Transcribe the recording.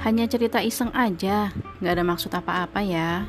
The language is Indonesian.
Hanya cerita iseng aja, gak ada maksud apa-apa ya.